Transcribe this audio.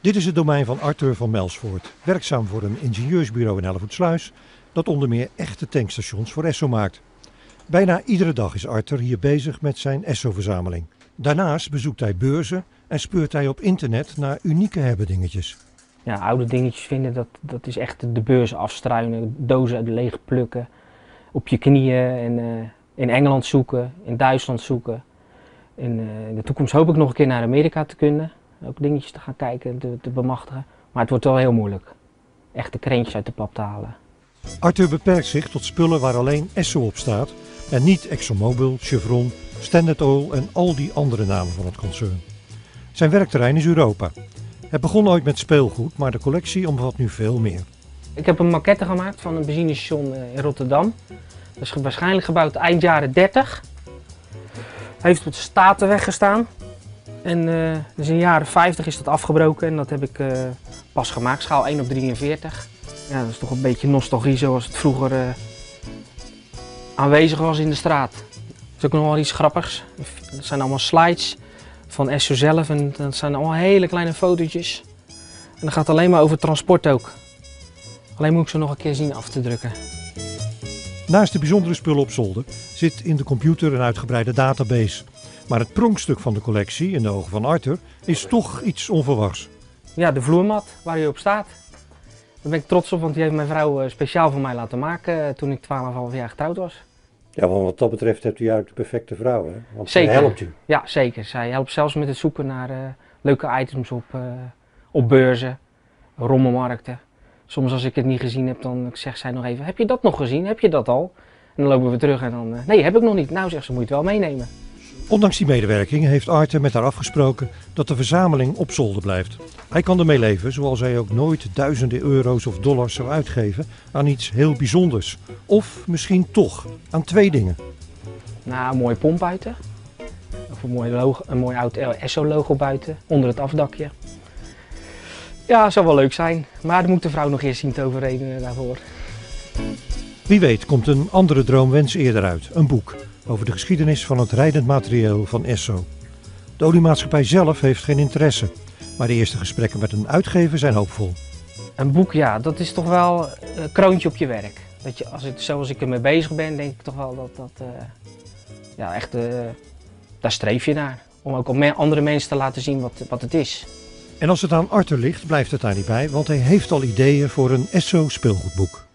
Dit is het domein van Arthur van Melsvoort, werkzaam voor een ingenieursbureau in Hellevoetsluis dat onder meer echte tankstations voor Esso maakt. Bijna iedere dag is Arthur hier bezig met zijn Esso-verzameling. Daarnaast bezoekt hij beurzen en speurt hij op internet naar unieke hebbedingetjes. Ja, oude dingetjes vinden, dat, dat is echt de beurs afstruinen, dozen uit leeg plukken, op je knieën en eh, in Engeland zoeken, in Duitsland zoeken. In, eh, in de toekomst hoop ik nog een keer naar Amerika te kunnen, ook dingetjes te gaan kijken en te, bemachtigen. Maar het wordt wel heel moeilijk, echte krentjes uit de pap te halen. Arthur beperkt zich tot spullen waar alleen Esso op staat en niet ExxonMobil, Chevron, Standard Oil en al die andere namen van het concern. Zijn werkterrein is Europa. Het begon ooit met speelgoed, maar de collectie omvat nu veel meer. Ik heb een maquette gemaakt van een benzinestation eh, in Rotterdam. Dat is waarschijnlijk gebouwd eind jaren 30. Heeft op de Statenweg gestaan. En eh, dus in de jaren 50 is dat afgebroken en dat heb ik eh, pas gemaakt, schaal 1 op 43. Ja, dat is toch een beetje nostalgie zoals het vroeger aanwezig was in de straat. Dat is ook nog wel iets grappigs. Dat zijn allemaal slides van Esso zelf en dat zijn allemaal hele kleine fotootjes. En dat gaat alleen maar over transport ook. Alleen moet ik ze nog een keer zien af te drukken. Naast de bijzondere spullen op zolder zit in de computer een uitgebreide database. Maar het pronkstuk van de collectie, in de ogen van Arthur, is toch iets onverwachts. Ja, de vloermat waar u op staat. Daar ben ik trots op, want die heeft mijn vrouw eh, speciaal voor mij laten maken eh, toen ik 12,5 jaar getrouwd was. Ja, want wat dat betreft hebt u eigenlijk de perfecte vrouw, hè? Want Zeker. zij helpt u. Ja, zeker. Zij helpt zelfs met het zoeken naar eh, leuke items op, eh, op beurzen, rommelmarkten. Soms als ik het niet gezien heb, dan zegt zij nog even, heb je dat nog gezien? Heb je dat al? En dan lopen we terug en dan, eh, nee, heb ik nog niet. Nou, zegt ze, moet je het wel meenemen. Ondanks die medewerking heeft Arthur met haar afgesproken dat de verzameling op zolder blijft. Hij kan ermee leven, zoals hij ook nooit duizenden euro's of dollars zou uitgeven aan iets heel bijzonders. Of misschien toch aan twee dingen. Nou, een mooie pomp buiten. Of een mooi, logo, een mooi oud Esso-logo buiten, onder het afdakje. Ja, zou wel leuk zijn. Maar daar moet de vrouw nog eerst zien te overreden daarvoor. Wie weet komt een andere droomwens eerder uit. Een boek over de geschiedenis van het rijdend materieel van Esso. De oliemaatschappij zelf heeft geen interesse. Maar de eerste gesprekken met een uitgever zijn hoopvol. Een boek, ja, dat is toch wel een kroontje op je werk. Dat je, als het, zoals ik ermee bezig ben, denk ik toch wel dat dat, eh, ja, echt, eh, daar streef je naar. Om ook op me- andere mensen te laten zien wat, wat het is. En als het aan Arthur ligt, blijft het daar niet bij, want hij heeft al ideeën voor een Esso speelgoedboek.